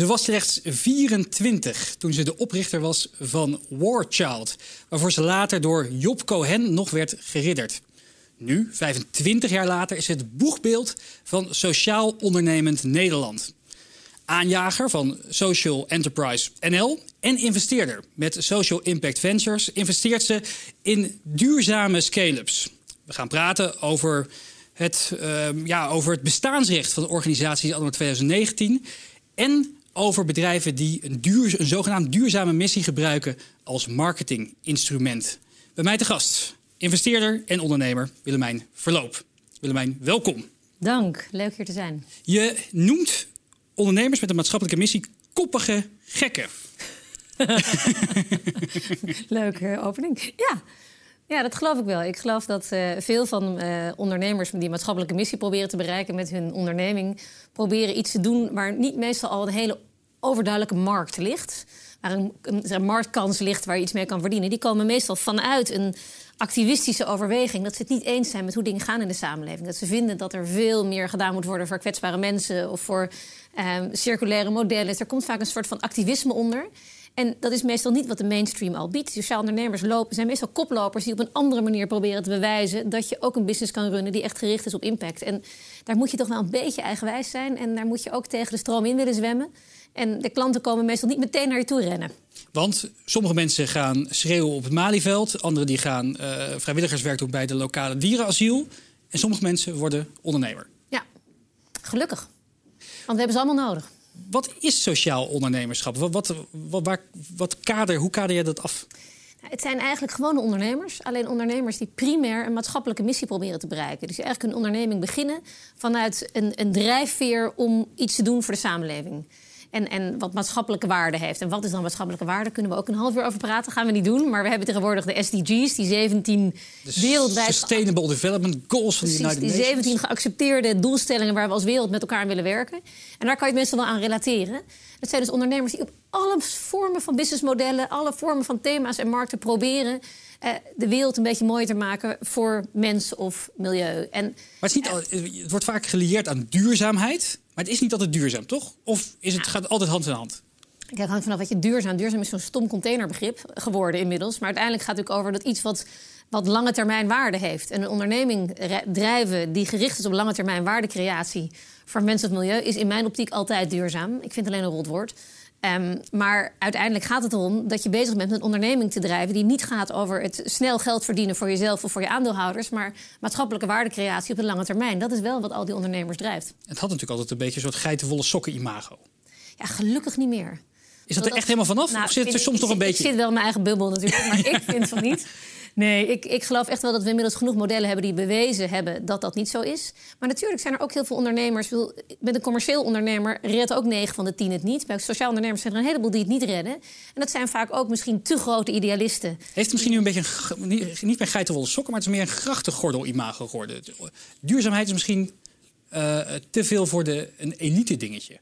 Ze was slechts 24 toen ze de oprichter was van War Child, waarvoor ze later door Job Cohen nog werd geridderd. Nu, 25 jaar later, is het boegbeeld van sociaal ondernemend Nederland. Aanjager van Social Enterprise NL en investeerder. Met Social Impact Ventures investeert ze in duurzame scale-ups. We gaan praten over het, uh, ja, over het bestaansrecht van de organisatie anno 2019 en over bedrijven die een, duur, een zogenaamd duurzame missie gebruiken als marketinginstrument. Bij mij te gast, investeerder en ondernemer Willemijn Verloop. Willemijn, welkom. Dank, leuk hier te zijn. Je noemt ondernemers met een maatschappelijke missie koppige gekken. Leuke opening. Ja, ja, dat geloof ik wel. Ik geloof dat uh, veel van uh, ondernemers die maatschappelijke missie proberen te bereiken met hun onderneming, proberen iets te doen waar niet meestal al een hele overduidelijke markt ligt. Waar een, een, marktkans ligt waar je iets mee kan verdienen. Die komen meestal vanuit een activistische overweging dat ze het niet eens zijn met hoe dingen gaan in de samenleving. Dat ze vinden dat er veel meer gedaan moet worden voor kwetsbare mensen of voor um, circulaire modellen. Er komt vaak een soort van activisme onder. En dat is meestal niet wat de mainstream al biedt. Sociaal ondernemers lopen, zijn meestal koplopers die op een andere manier proberen te bewijzen dat je ook een business kan runnen die echt gericht is op impact. En daar moet je toch wel een beetje eigenwijs zijn en daar moet je ook tegen de stroom in willen zwemmen. En de klanten komen meestal niet meteen naar je toe rennen. Want sommige mensen gaan schreeuwen op het Malieveld, anderen die gaan uh, vrijwilligerswerk doen bij de lokale dierenasiel. En sommige mensen worden ondernemer. Ja, gelukkig. Want we hebben ze allemaal nodig. Wat is sociaal ondernemerschap? Wat, wat, waar, wat kader, hoe kader je dat af? Nou, het zijn eigenlijk gewone ondernemers. Alleen ondernemers die primair een maatschappelijke missie proberen te bereiken. Dus eigenlijk een onderneming beginnen vanuit een, een drijfveer om iets te doen voor de samenleving en, en wat maatschappelijke waarde heeft. En wat is dan maatschappelijke waarde? Kunnen we ook een half uur over praten. Gaan we niet doen. Maar we hebben tegenwoordig de SDG's, die 17 de wereldwijd... Sustainable Development Goals van de United die 17 geaccepteerde doelstellingen waar we als wereld met elkaar willen werken. En daar kan je het meestal wel aan relateren. Dat zijn dus ondernemers die op alle vormen van businessmodellen... alle vormen van thema's en markten proberen... Uh, de wereld een beetje mooier te maken voor mens of milieu. En, maar het, is niet, uh, het wordt vaak gelieerd aan duurzaamheid. Maar het is niet altijd duurzaam, toch? Of is het, gaat het altijd hand in hand? Kijk, het hangt vanaf wat je duurzaam... Duurzaam is zo'n stom containerbegrip geworden inmiddels. Maar uiteindelijk gaat het ook over dat iets wat, wat lange termijn waarde heeft. En een onderneming drijven die gericht is op lange termijn waardecreatie... voor mensen of milieu, is in mijn optiek altijd duurzaam. Ik vind het alleen een rot woord. Um, maar uiteindelijk gaat het erom dat je bezig bent met een onderneming te drijven die niet gaat over het snel geld verdienen voor jezelf of voor je aandeelhouders, maar maatschappelijke waardecreatie op de lange termijn. Dat is wel wat al die ondernemers drijft. Het had natuurlijk altijd een beetje een soort geitenvolle sokken imago. Ja, gelukkig niet meer. Is dat er echt helemaal vanaf? Nou, of zit het er soms nog een beetje? Ik zit wel in mijn eigen bubbel natuurlijk, maar ik vind van niet. Nee, ik, ik geloof echt wel dat we inmiddels genoeg modellen hebben die bewezen hebben dat dat niet zo is. Maar natuurlijk zijn er ook heel veel ondernemers. Met een commercieel ondernemer redt ook 9 van de 10 het niet. Bij sociaal ondernemers zijn er een heleboel die het niet redden. En dat zijn vaak ook misschien te grote idealisten. Heeft het misschien nu een beetje een, niet, niet meer geitenwolle sokken, maar het is meer een grachtengordel-imago geworden. Duurzaamheid is misschien uh, te veel voor de, een elite dingetje.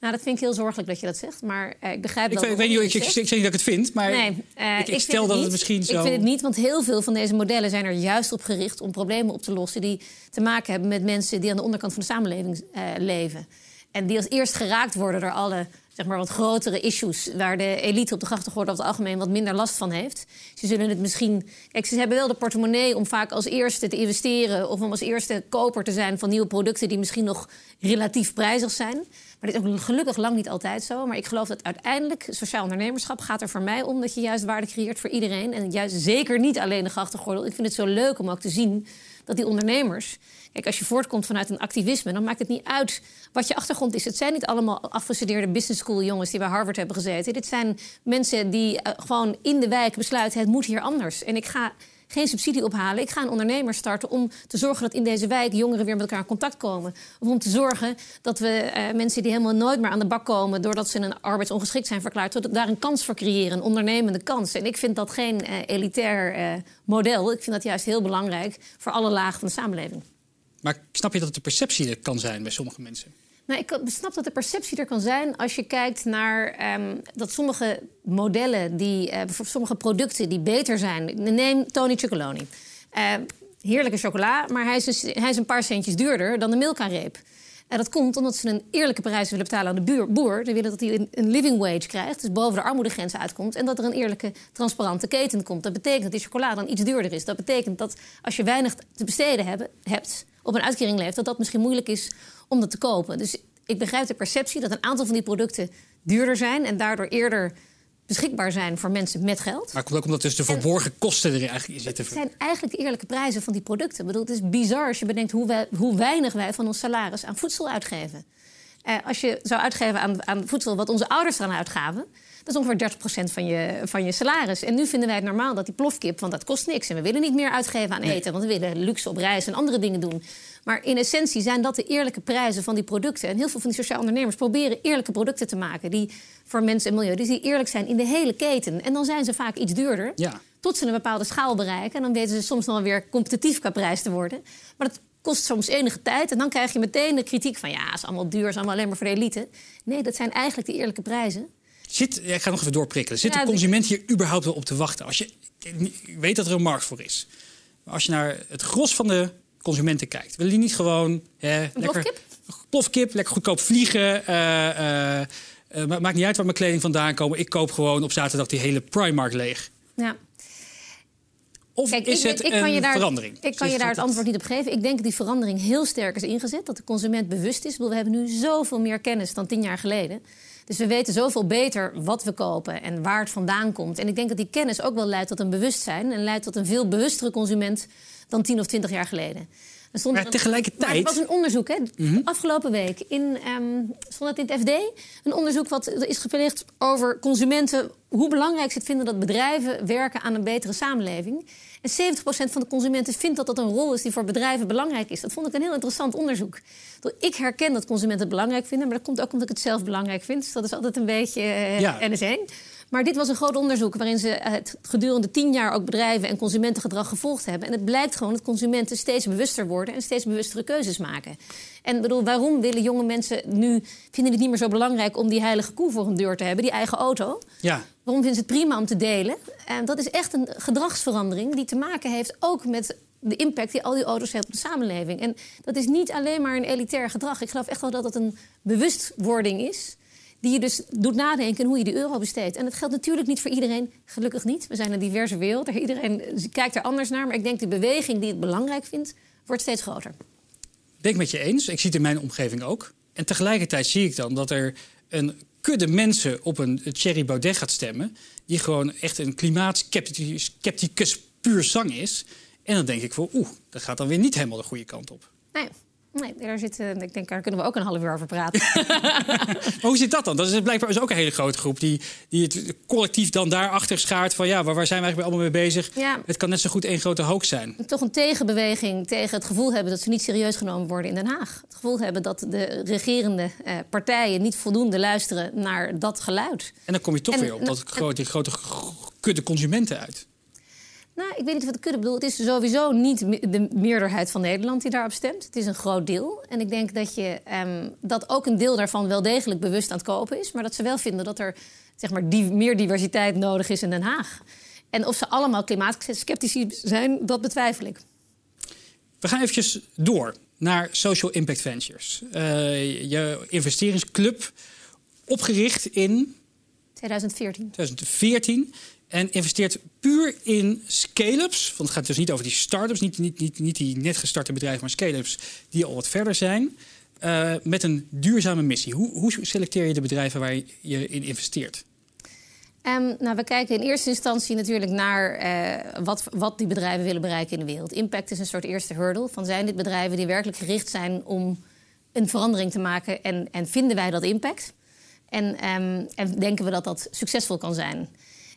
Nou, dat vind ik heel zorgelijk dat je dat zegt. Maar uh, ik begrijp wel. Ik, weet niet, ik, ik, ik, zeg niet dat ik het vind, maar nee, uh, ik, ik stel dat het, het misschien zo. Ik vind het niet, want heel veel van deze modellen zijn er juist op gericht om problemen op te lossen die te maken hebben met mensen die aan de onderkant van de samenleving uh, leven. En die als eerst geraakt worden door alle zeg maar, wat grotere issues... waar de elite op de grachtengordel over het algemeen wat minder last van heeft. Ze zullen het misschien... Kijk, ze hebben wel de portemonnee om vaak als eerste te investeren... of om als eerste koper te zijn van nieuwe producten... die misschien nog relatief prijzig zijn. Maar dit is ook gelukkig lang niet altijd zo. Maar ik geloof dat uiteindelijk sociaal ondernemerschap gaat er voor mij om... dat je juist waarde creëert voor iedereen. En juist zeker niet alleen de grachtengordel. Ik vind het zo leuk om ook te zien dat die ondernemers Kijk, als je voortkomt vanuit een activisme, dan maakt het niet uit wat je achtergrond is. Het zijn niet allemaal afgestudeerde business school jongens die bij Harvard hebben gezeten. Dit zijn mensen die uh, gewoon in de wijk besluiten: het moet hier anders. En ik ga geen subsidie ophalen. Ik ga een ondernemer starten om te zorgen dat in deze wijk jongeren weer met elkaar in contact komen. Of om te zorgen dat we uh, mensen die helemaal nooit meer aan de bak komen doordat ze een arbeidsongeschikt zijn verklaard, dat daar een kans voor creëren, een ondernemende kans. En ik vind dat geen uh, elitair uh, model. Ik vind dat juist heel belangrijk voor alle lagen van de samenleving. Maar snap je dat de perceptie kan zijn bij sommige mensen? Nou, ik snap dat de perceptie er kan zijn als je kijkt naar ehm, dat sommige modellen, die, uh, sommige producten die beter zijn. Neem Tony Chocoloni. Uh, heerlijke chocola, maar hij is, dus, hij is een paar centjes duurder dan de Milka-reep. En dat komt omdat ze een eerlijke prijs willen betalen aan de boer. Ze willen dat hij een living wage krijgt, dus boven de armoedegrens uitkomt. En dat er een eerlijke, transparante keten komt. Dat betekent dat die chocola dan iets duurder is. Dat betekent dat als je weinig te besteden hebt, op een uitkering leeft, dat dat misschien moeilijk is om dat te kopen. Dus ik begrijp de perceptie dat een aantal van die producten duurder zijn en daardoor eerder beschikbaar zijn voor mensen met geld. Maar komt ook omdat dus de verborgen kosten er eigenlijk in zitten. Het zijn eigenlijk de eerlijke prijzen van die producten. Ik bedoel, het is bizar als je bedenkt hoe, wij, hoe weinig wij van ons salaris aan voedsel uitgeven. Eh, als je zou uitgeven aan, aan voedsel wat onze ouders eraan uitgaven... Dat is ongeveer 30% van je, van je salaris. En nu vinden wij het normaal dat die plofkip, want dat kost niks. En we willen niet meer uitgeven aan eten, want we willen luxe op reis en andere dingen doen. Maar in essentie zijn dat de eerlijke prijzen van die producten. En heel veel van die sociale ondernemers proberen eerlijke producten te maken. Die voor mensen en milieu, dus die eerlijk zijn in de hele keten. En dan zijn ze vaak iets duurder. Ja. Tot ze een bepaalde schaal bereiken. En dan weten ze soms nog wel weer competitief qua prijs te worden. Maar dat kost soms enige tijd. En dan krijg je meteen de kritiek van ja, het is allemaal duur, is allemaal alleen maar voor de elite. Nee, dat zijn eigenlijk de eerlijke prijzen. Zit, ik ga nog even doorprikkelen. Zit de consument hier überhaupt wel op te wachten? Als je, ik weet dat er een markt voor is. Maar als je naar het gros van de consumenten kijkt, willen die niet gewoon... Hè, lekker, plofkip? lekker goedkoop vliegen. Uh, uh, maakt niet uit waar mijn kleding vandaan komt. Ik koop gewoon op zaterdag die hele Primark leeg. Ja. Of Kijk, is ik, het ik, kan je daar, verandering? Ik kan je daar het antwoord niet op geven. Ik denk dat die verandering heel sterk is ingezet. Dat de consument bewust is. We hebben nu zoveel meer kennis dan tien jaar geleden. Dus we weten zoveel beter wat we kopen en waar het vandaan komt. En ik denk dat die kennis ook wel leidt tot een bewustzijn... en leidt tot een veel bewustere consument dan tien of twintig jaar geleden. Er stond maar tegelijkertijd... Maar het was een onderzoek, hè? Mhm. Afgelopen week in, um, stond het in het FD. Een onderzoek wat is gepleegd over consumenten... hoe belangrijk ze het vinden dat bedrijven werken aan een betere samenleving. En 70% van de consumenten vindt dat dat een rol is die voor bedrijven belangrijk is. Dat vond ik een heel interessant onderzoek. Ik herken dat consumenten het belangrijk vinden, maar dat komt ook omdat ik het zelf belangrijk vind. Dus dat is altijd een beetje uh, ja. NS1. Maar dit was een groot onderzoek waarin ze het gedurende tien jaar ook bedrijven en consumentengedrag gevolgd hebben. En het blijkt gewoon dat consumenten steeds bewuster worden en steeds bewustere keuzes maken. En bedoel, waarom willen jonge mensen nu vinden het niet meer zo belangrijk om die heilige koe voor hun deur te hebben, die eigen auto? Ja. Waarom vinden ze het prima om te delen? En dat is echt een gedragsverandering die te maken heeft ook met de impact die al die auto's hebben op de samenleving. En dat is niet alleen maar een elitair gedrag. Ik geloof echt wel dat het een bewustwording is die je dus doet nadenken hoe je die euro besteedt. En dat geldt natuurlijk niet voor iedereen, gelukkig niet. We zijn een diverse wereld, iedereen kijkt er anders naar. Maar ik denk de beweging die het belangrijk vindt, wordt steeds groter. Ben ik met je eens. Ik zie het in mijn omgeving ook. En tegelijkertijd zie ik dan dat er een kudde mensen op een Thierry Baudet gaat stemmen... die gewoon echt een klimaatskepticus puur zang is. En dan denk ik voor, oeh, dat gaat dan weer niet helemaal de goede kant op. Nee, Nee, daar zit, ik denk, daar kunnen we ook een half uur over praten. maar hoe zit dat dan? Dat is blijkbaar is ook een hele grote groep die, die het collectief dan daarachter schaart van ja, waar, waar zijn we eigenlijk allemaal mee bezig? Ja. Het kan net zo goed één grote hoax zijn. Toch een tegenbeweging tegen het gevoel hebben dat ze niet serieus genomen worden in Den Haag. Het gevoel hebben dat de regerende eh, partijen niet voldoende luisteren naar dat geluid. En dan kom je toch weer op dat, die grote kudde consumenten uit. Nou, ik weet niet wat ik kudde bedoel. Het is sowieso niet de meerderheid van Nederland die daarop stemt. Het is een groot deel. En ik denk dat, je, um, dat ook een deel daarvan wel degelijk bewust aan het kopen is. Maar dat ze wel vinden dat er zeg maar, die, meer diversiteit nodig is in Den Haag. En of ze allemaal klimaatskeptici zijn, dat betwijfel ik. We gaan eventjes door naar Social Impact Ventures. Uh, je investeringsclub, opgericht in... 2014. 2014. En investeert puur in scale-ups. Want het gaat dus niet over die start-ups, niet, niet, niet, niet die net gestarte bedrijven, maar scale-ups die al wat verder zijn. Uh, met een duurzame missie. Hoe, hoe, selecteer je de bedrijven waar je in investeert? Um, nou, we kijken in eerste instantie natuurlijk naar uh, wat, wat die bedrijven willen bereiken in de wereld. Impact is een soort eerste hurdle. Van zijn dit bedrijven die werkelijk gericht zijn om een verandering te maken en, en vinden wij dat impact? En, um, en denken we dat dat succesvol kan zijn?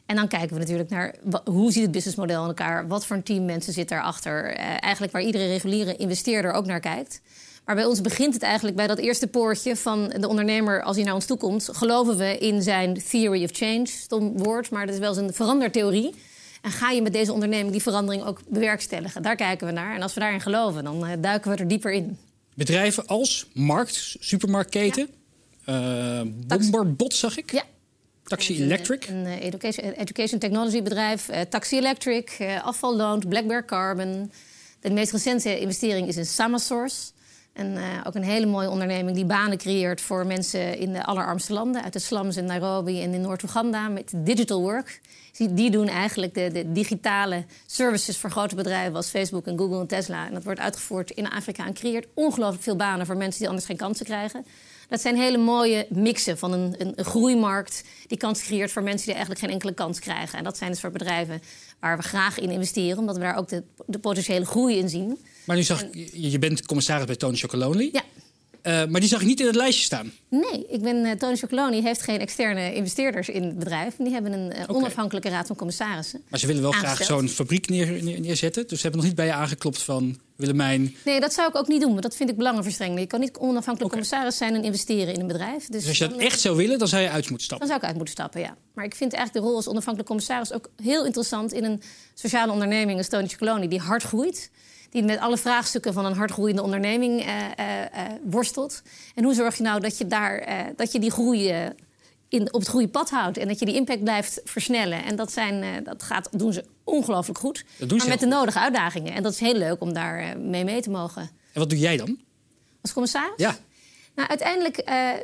En dan kijken we natuurlijk naar hoe ziet het businessmodel in elkaar? Wat voor een team mensen zit daarachter? Uh, eigenlijk waar iedere reguliere investeerder ook naar kijkt. Maar bij ons begint het eigenlijk bij dat eerste poortje van de ondernemer als hij naar ons toe komt. Geloven we in zijn theory of change? Stom woord, maar dat is wel zijn verandertheorie. En ga je met deze onderneming die verandering ook bewerkstelligen? Daar kijken we naar. En als we daarin geloven, dan uh, duiken we er dieper in. bedrijven als Markt, supermarktketen, ja. Uh, Bomberbot zag ik. Ja. Taxi Electric. Een, een education, education, technology bedrijf. Uh, Taxi Electric, uh, afvalloon, Black Bear Carbon. De meest recente investering is in Samasource. En uh, ook een hele mooie onderneming die banen creëert voor mensen in de allerarmste landen. Uit de slums in Nairobi en in Noord-Oeganda met digital work. Die doen eigenlijk de, de, digitale services voor grote bedrijven als Facebook en Google en Tesla. En dat wordt uitgevoerd in Afrika en creëert ongelooflijk veel banen voor mensen die anders geen kansen krijgen. Dat zijn hele mooie mixen van een, een, een groeimarkt die kans creëert voor mensen die eigenlijk geen enkele kans krijgen. En dat zijn dus voor bedrijven waar we graag in investeren, omdat we daar ook de, de potentiële groei in zien. Maar nu zag je, je bent commissaris bij Tony Chocolonely. Ja. Uh, maar die zag ik niet in het lijstje staan. Nee, ik ben, uh, Tony Chocoloni heeft geen externe investeerders in het bedrijf. Die hebben een uh, okay. onafhankelijke raad van commissarissen. Maar ze willen wel aangesteld. graag zo'n fabriek neer, neer, neerzetten. Dus ze hebben nog niet bij je aangeklopt van Willemijn. Nee, dat zou ik ook niet doen, want dat vind ik belangenverstrenging. Je kan niet onafhankelijk okay. commissaris zijn en investeren in een bedrijf. Dus, dus als je dat echt zou willen, dan zou je uit moeten stappen? Dan zou ik uit moeten stappen, ja. Maar ik vind eigenlijk de rol als onafhankelijk commissaris ook heel interessant in een sociale onderneming als Tony Chocoloni, die hard groeit die met alle vraagstukken van een hardgroeiende onderneming uh, uh, uh, worstelt. En hoe zorg je nou dat je, daar, dat je die groei in, op het goede pad houdt en dat je die impact blijft versnellen? En dat, zijn, dat gaat, doen ze ongelooflijk goed, dat doen maar met de nodige uitdagingen. En dat is heel leuk om daar mee mee te mogen. En wat doe jij dan? Als commissaris? Ja. Nou, uiteindelijk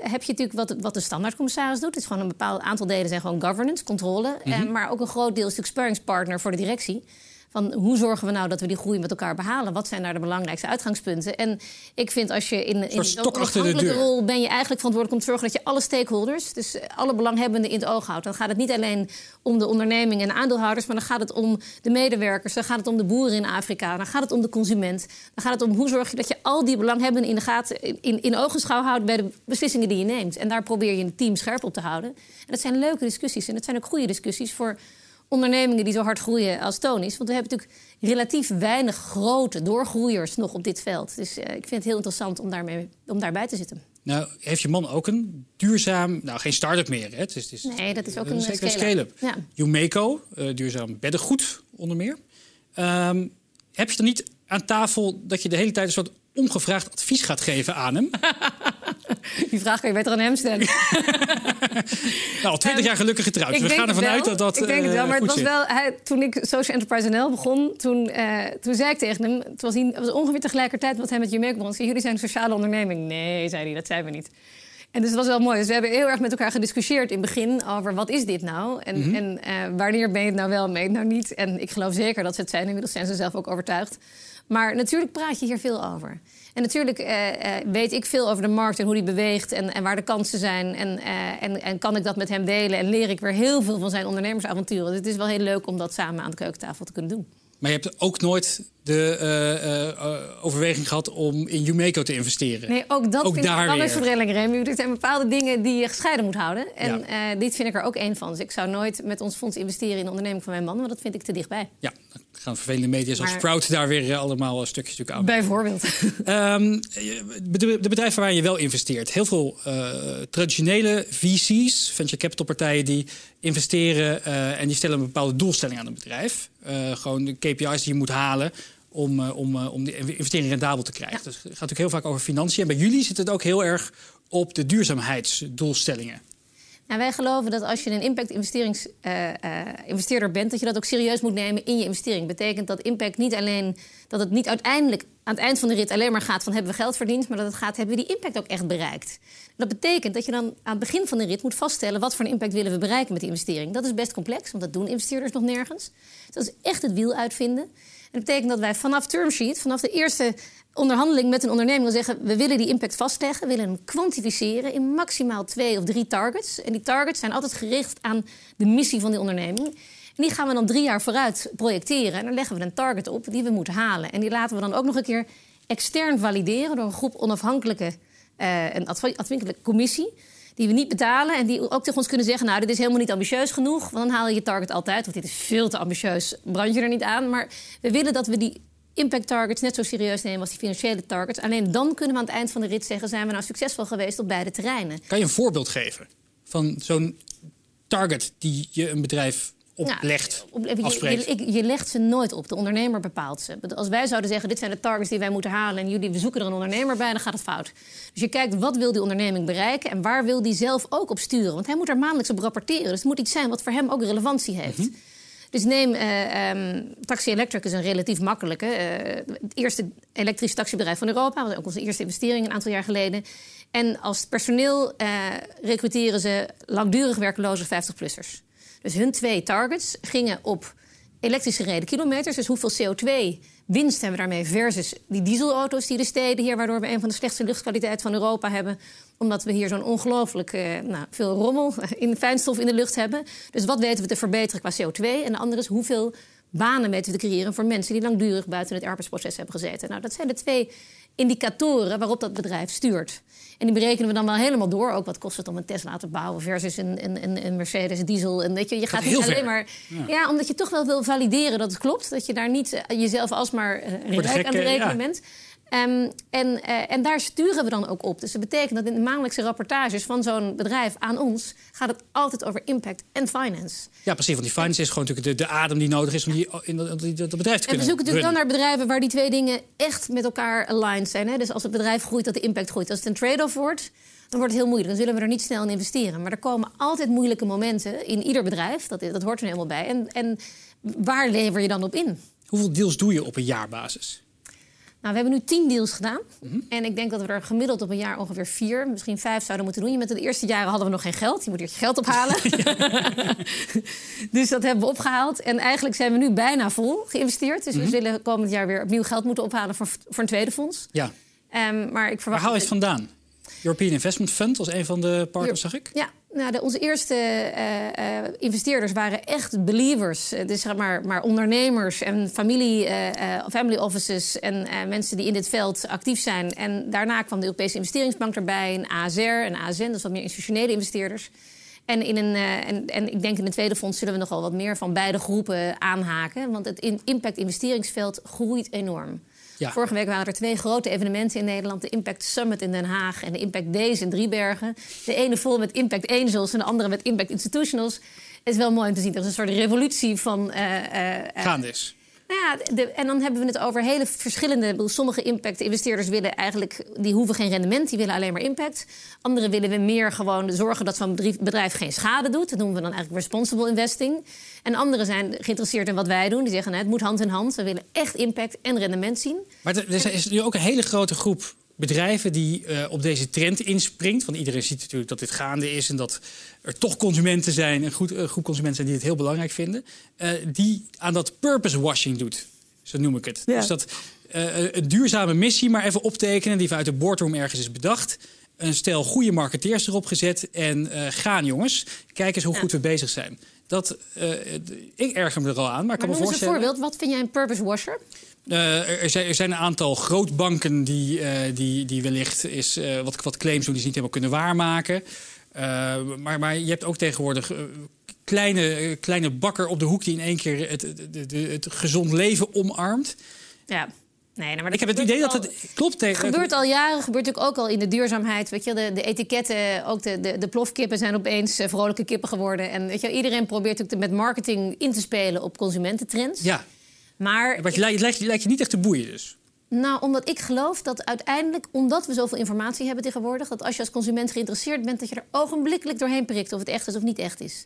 heb je natuurlijk wat, wat de standaardcommissaris doet. Het is gewoon een bepaald aantal delen zijn gewoon governance, controle. Mm -hmm. maar ook een groot deel is natuurlijk sparringspartner voor de directie van hoe zorgen we nou dat we die groei met elkaar behalen? Wat zijn daar de belangrijkste uitgangspunten? En ik vind als je in, in zo'n rol ben je eigenlijk verantwoordelijk om te zorgen dat je alle stakeholders, dus alle belanghebbenden in het oog houdt. Dan gaat het niet alleen om de onderneming en aandeelhouders, maar dan gaat het om de medewerkers, dan gaat het om de boeren in Afrika, dan gaat het om de consument. Dan gaat het om hoe zorg je dat je al die belanghebbenden in de gaten, in, in ogenschouw houdt bij de beslissingen die je neemt. En daar probeer je een team scherp op te houden. En dat zijn leuke discussies en dat zijn ook goede discussies voor ondernemingen die zo hard groeien als Tony's. Want we hebben natuurlijk relatief weinig grote doorgroeiers nog op dit veld. Dus uh, ik vind het heel interessant om, daarmee, om daarbij te zitten. Nou, heeft je man ook een duurzaam... Nou, geen start-up meer, hè? Het is, het is, nee, dat is ook een, scale-up. Ja. Umeco, uh, duurzaam beddengoed onder meer. Um, heb je dan niet aan tafel dat je de hele tijd een soort ongevraagd advies gaat geven aan hem? Die vraag kan je beter aan hem stellen. nou, al twintig jaar gelukkig getrouwd. Dus we gaan ervan uit dat dat. Ik denk het wel, maar het was wel. Hij, toen ik Social Enterprise NL begon, toen, uh, toen zei ik tegen hem. Het was, het was ongeveer tegelijkertijd wat hij met Jumeco begon. Jullie zijn een sociale onderneming. Nee, zei hij, dat zijn we niet. En dus het was wel mooi. Dus we hebben heel erg met elkaar gediscussieerd in het begin over wat is dit nou? En, mm -hmm. en uh, wanneer ben je het nou wel, ben je het nou niet? En ik geloof zeker dat ze het zijn. Inmiddels zijn ze zelf ook overtuigd. Maar natuurlijk praat je hier veel over. En natuurlijk uh, uh, weet ik veel over de markt en hoe die beweegt en, en waar de kansen zijn. En, uh, en, en, kan ik dat met hem delen en leer ik weer heel veel van zijn ondernemersavonturen. Dus het is wel heel leuk om dat samen aan de keukentafel te kunnen doen. Maar je hebt ook nooit de uh, overweging gehad om in Umeco te investeren. Nee, ook dat ook vind daar ik wel een verdeling, Remy. Er zijn bepaalde dingen die je gescheiden moet houden. En ja. dit vind ik er ook één van. Dus ik zou nooit met ons fonds investeren in de onderneming van mijn man... want dat vind ik te dichtbij. Ja, dan gaan vervelende media zoals maar... Sprout daar weer allemaal stukjes natuurlijk aan. Bijvoorbeeld. um, de, de bedrijven waar je wel investeert. Heel veel traditionele VC's, venture capital partijen... die investeren en die stellen een bepaalde doelstelling aan een bedrijf. gewoon de KPI's die je moet halen om, uh, om, uh, om die investering rendabel te krijgen. Ja. Dus het gaat natuurlijk heel vaak over financiën. En bij jullie zit het ook heel erg op de duurzaamheidsdoelstellingen. Nou, wij geloven dat als je een impact-investeerder uh, bent, dat je dat ook serieus moet nemen in je investering. Dat betekent dat impact niet alleen dat het niet uiteindelijk aan het eind van de rit alleen maar gaat van hebben we geld verdiend, maar dat het gaat hebben we die impact ook echt bereikt. Dat betekent dat je dan aan het begin van de rit moet vaststellen wat voor een impact willen we bereiken met die investering. Dat is best complex, want dat doen investeerders nog nergens. Dus dat is echt het wiel uitvinden. Dat betekent dat wij vanaf termsheet, vanaf de eerste onderhandeling met een onderneming wil zeggen... we willen die impact vastleggen, willen hem kwantificeren... in maximaal twee of drie targets. En die targets zijn altijd gericht aan de missie van die onderneming. En die gaan we dan drie jaar vooruit projecteren. En dan leggen we een target op die we moeten halen. En die laten we dan ook nog een keer extern valideren... door een groep onafhankelijke, uh, een afhankelijke commissie die we niet betalen en die ook tegen ons kunnen zeggen... nou, dit is helemaal niet ambitieus genoeg, want dan haal je je target altijd... of dit is veel te ambitieus, brand je er niet aan. Maar we willen dat we die impact targets net zo serieus nemen als die financiële targets. Alleen dan kunnen we aan het eind van de rit zeggen... zijn we nou succesvol geweest op beide terreinen. Kan je een voorbeeld geven van zo'n target die je een bedrijf oplegt, nou, je. Je, je, legt ze nooit op. De ondernemer bepaalt ze. Als wij zouden zeggen, dit zijn de targets die wij moeten halen... en jullie, we zoeken er een ondernemer bij, dan gaat het fout. Dus je kijkt, wat wil die onderneming bereiken... en waar wil die zelf ook op sturen? Want hij moet er maandelijks op rapporteren. Dus het moet iets zijn wat voor hem ook relevantie heeft. Mhm. Dus neem uh, um, Taxi Electric is een relatief makkelijke. Uh, het eerste elektrische taxibedrijf van Europa. was ook onze eerste investering een aantal jaar geleden. En als personeel uh, recruteren ze langdurig werkloze 50-plussers. Dus hun twee targets gingen op elektrisch gereden kilometers. Dus hoeveel CO2 winst hebben we daarmee versus die dieselauto's die de steden hier... waardoor we een van de slechtste luchtkwaliteit van Europa hebben... omdat we hier zo'n ongelooflijk uh, nou, veel rommel in fijnstof in de lucht hebben. Dus wat weten we te verbeteren qua CO2? En de andere is hoeveel banen weten we te creëren... voor mensen die langdurig buiten het arbeidsproces hebben gezeten. Nou, dat zijn de twee indicatoren waarop dat bedrijf stuurt. En die berekenen we dan wel helemaal door. Ook wat kost het om een Tesla te bouwen versus een, een, een Mercedes diesel. En weet je, je gaat niet alleen maar. Ja. omdat je toch wel wil valideren dat het klopt. Dat je daar niet uh, jezelf alsmaar uh, rijk aan de rekening bent. Um, en, uh, en daar sturen we dan ook op. Dus dat betekent dat in de maandelijkse rapportages van zo'n bedrijf aan ons gaat het altijd over impact en finance. Ja, precies. Want die finance is gewoon natuurlijk de, de adem die nodig is om die, in dat, bedrijf te kunnen. En we zoeken natuurlijk dan naar bedrijven waar die twee dingen echt met elkaar aligned zijn. Hè? Dus als het bedrijf groeit, dat de impact groeit. Als het een trade-off wordt, dan wordt het heel moeilijk. Dan zullen we er niet snel in investeren. Maar er komen altijd moeilijke momenten in ieder bedrijf. Dat, dat hoort er helemaal bij. En, en waar lever je dan op in? Hoeveel deals doe je op een jaarbasis? Nou, we hebben nu tien deals gedaan. Mhm. En ik denk dat we er gemiddeld op een jaar ongeveer vier, misschien vijf zouden moeten doen. Met de eerste jaren hadden we nog geen geld. Je moet eerst je geld ophalen. dus dat hebben we opgehaald. En eigenlijk zijn we nu bijna vol geïnvesteerd. Dus we mhm. zullen komend jaar weer opnieuw geld moeten ophalen voor, voor een tweede fonds. Ja. Um, maar ik verwacht. Waar haal je het vandaan? European Investment Fund was een van de partners, zag ik. Ja, nou, de, onze eerste uh, uh, investeerders waren echt believers. Uh, dus zeg maar, maar ondernemers en familie, family offices en mensen die in dit veld actief zijn. En daarna kwam de Europese Investeringsbank erbij, een ASR en ASN, is wat meer institutionele investeerders. En, in een, en, en ik denk in het tweede fonds zullen we nogal wat meer van beide groepen aanhaken. Want het impact investeringsveld groeit enorm. Vorige week waren er twee grote evenementen in Nederland. De Impact Summit in Den Haag en de Impact Days in Driebergen. De ene vol met Impact Angels en de andere met Impact Institutionals. Het is wel mooi om te zien. Er is een soort revolutie van... Uh, uh, Gaande is. Nou ja, en dan hebben we het over hele verschillende. Sommige impact-investeerders willen eigenlijk, die hoeven geen rendement, die willen alleen maar impact. Anderen willen we meer gewoon zorgen dat zo'n bedrijf geen schade doet. Dat noemen we dan eigenlijk responsible investing. En anderen zijn geïnteresseerd in wat wij doen. Die zeggen, nou, het moet hand in hand. We willen echt impact en rendement zien. Maar er is nu ook een hele grote groep bedrijven die uh, op deze trend inspringt. Want iedereen ziet natuurlijk dat dit gaande is en dat er toch consumenten zijn, een goed, uh, groep consumenten zijn die het heel belangrijk vinden, uh, die aan dat purpose washing doet. Zo noem ik het. Dus dat een duurzame missie maar even optekenen die vanuit de boardroom ergens is bedacht. Een stel goede marketeers erop gezet en gaan jongens, kijk eens hoe goed we bezig zijn. Dat, ik erger me er al aan, maar ik kan me voorstellen... een voorbeeld. Wat vind jij een purpose washer? Uh, er, zijn, er, zijn, een aantal grootbanken die, uh, die, die wellicht is, uh, wat, wat claims doen die ze niet helemaal kunnen waarmaken. maar, maar je hebt ook tegenwoordig kleine, kleine bakker op de hoek die in één keer het, het, het gezond leven omarmt. Ja. Nee, nou, maar ik heb het idee dat het klopt tegen. Het gebeurt al jaren, gebeurt natuurlijk ook al in de duurzaamheid. Weet je, de, de etiketten, ook de, de, de plofkippen zijn opeens vrolijke kippen geworden. En weet je, iedereen probeert ook met marketing in te spelen op consumententrends. Ja. Maar, maar je lijkt, lijkt je niet echt te boeien dus? Nou, omdat ik geloof dat uiteindelijk, omdat we zoveel informatie hebben tegenwoordig... dat als je als consument geïnteresseerd bent... dat je er ogenblikkelijk doorheen prikt of het echt is of niet echt is.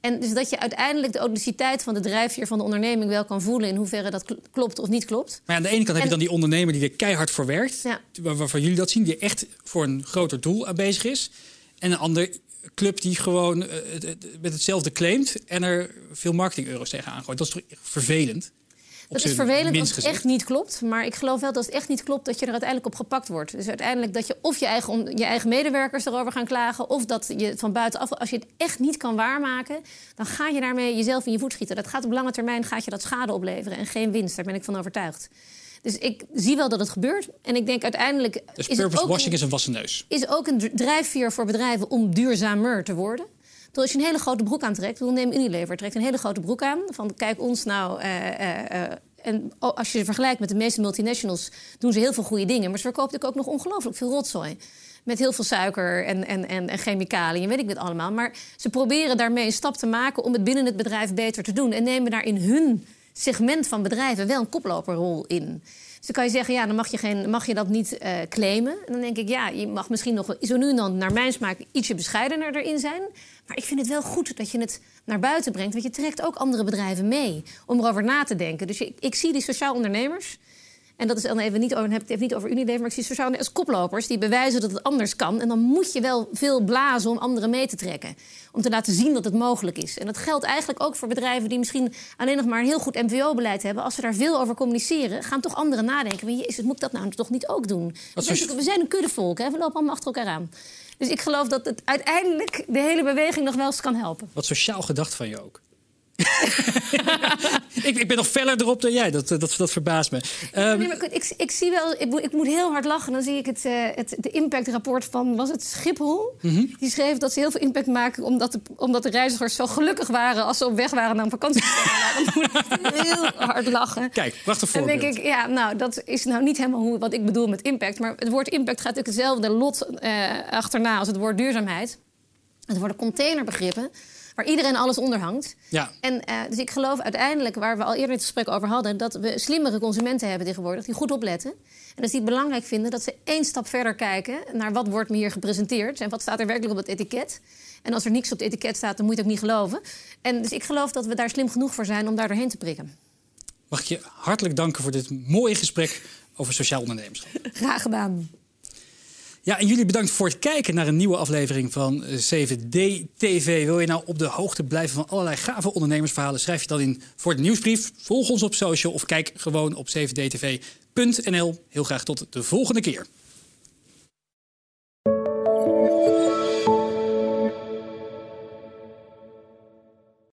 En dus dat je uiteindelijk de authenticiteit van de drijfveer van de onderneming wel kan voelen... in hoeverre dat klopt of niet klopt. Maar aan de ene kant heb je dan die ondernemer die er keihard voor werkt... Ja. waarvan jullie dat zien, die echt voor een groter doel aan bezig is. En een ander club die gewoon uh, met hetzelfde claimt... en er veel marketing-euro's tegenaan gooit. Dat is toch vervelend? Dat is vervelend als het echt niet klopt. Maar ik geloof wel dat het echt niet klopt dat je er uiteindelijk op gepakt wordt. Dus uiteindelijk dat je of je eigen, je eigen medewerkers erover gaan klagen... of dat je van buitenaf, als je het echt niet kan waarmaken... dan ga je daarmee jezelf in je voet schieten. Dat gaat op lange termijn gaat je dat schade opleveren en geen winst. Daar ben ik van overtuigd. Dus ik zie wel dat het gebeurt. En ik denk uiteindelijk. Dus is purpose washing is een wassen neus. Is ook een drijfveer voor bedrijven om duurzamer te worden. Als je een hele grote broek aantrekt, dan neem Unilever trekt een hele grote broek aan. Van kijk ons nou. Uh, uh, en als je vergelijkt met de meeste multinationals, doen ze heel veel goede dingen. Maar ze verkopen ook nog ongelooflijk veel rotzooi. met heel veel suiker en, en, en, chemicaliën, weet ik het allemaal. Maar ze proberen daarmee een stap te maken om het binnen het bedrijf beter te doen. En nemen daar in hun segment van bedrijven wel een koploperrol in. Dus dan kan je zeggen, ja, dan mag je, geen, mag je dat niet claimen. En dan denk ik, ja, je mag misschien nog zo nu en dan naar mijn smaak ietsje bescheidener erin zijn. Maar ik vind het wel goed dat je het naar buiten brengt. Want je trekt ook andere bedrijven mee om erover na te denken. Dus ik, ik zie die sociaal ondernemers en dat is dan even niet over, heb het even niet over Unilever, maar ik zie sociaal als koplopers die bewijzen dat het anders kan. En dan moet je wel veel blazen om anderen mee te trekken. Om te laten zien dat het mogelijk is. En dat geldt eigenlijk ook voor bedrijven die misschien alleen nog maar een heel goed MVO-beleid hebben. Als ze daar veel over communiceren, gaan toch anderen nadenken. Jezus, moet ik dat nou toch niet ook doen? We zijn een kuddevolk, hè? we lopen allemaal achter elkaar aan. Dus ik geloof dat het uiteindelijk de hele beweging nog wel eens kan helpen. Wat sociaal gedacht van je ook. ik, ik, ben nog feller erop dan jij. Dat, dat, dat verbaast me. Um, nee, ik, ik, zie wel, ik, ik, moet heel hard lachen. Dan zie ik het, uh, het de impactrapport van, was het Schiphol? Mm -hmm. Die schreef dat ze heel veel impact maken... omdat de, omdat de reizigers zo gelukkig waren... als ze op weg waren naar een vakantie. dan moet ik heel hard lachen. Kijk, wacht voorbeeld. En denk ik, ja, nou, dat is nou niet helemaal hoe, wat ik bedoel met impact. Maar het woord impact gaat natuurlijk hetzelfde lot uh, achterna... als het woord duurzaamheid. Het worden containerbegrippen waar iedereen alles onder hangt. Ja. En, uh, dus ik geloof uiteindelijk, waar we al eerder het gesprek over hadden... dat we slimmere consumenten hebben tegenwoordig die goed opletten. En dat ze het belangrijk vinden dat ze één stap verder kijken... naar wat wordt me hier gepresenteerd en wat staat er werkelijk op het etiket. En als er niks op het etiket staat, dan moet je het ook niet geloven. En dus ik geloof dat we daar slim genoeg voor zijn om daar doorheen te prikken. Mag ik je hartelijk danken voor dit mooie gesprek over sociaal ondernemerschap. Graag gedaan. Ja, en jullie bedankt voor het kijken naar een nieuwe aflevering van 7D TV. Wil je nou op de hoogte blijven van allerlei gave ondernemersverhalen? Schrijf je dan in voor de nieuwsbrief. Volg ons op social of kijk gewoon op 7dtv.nl. Heel graag tot de volgende keer.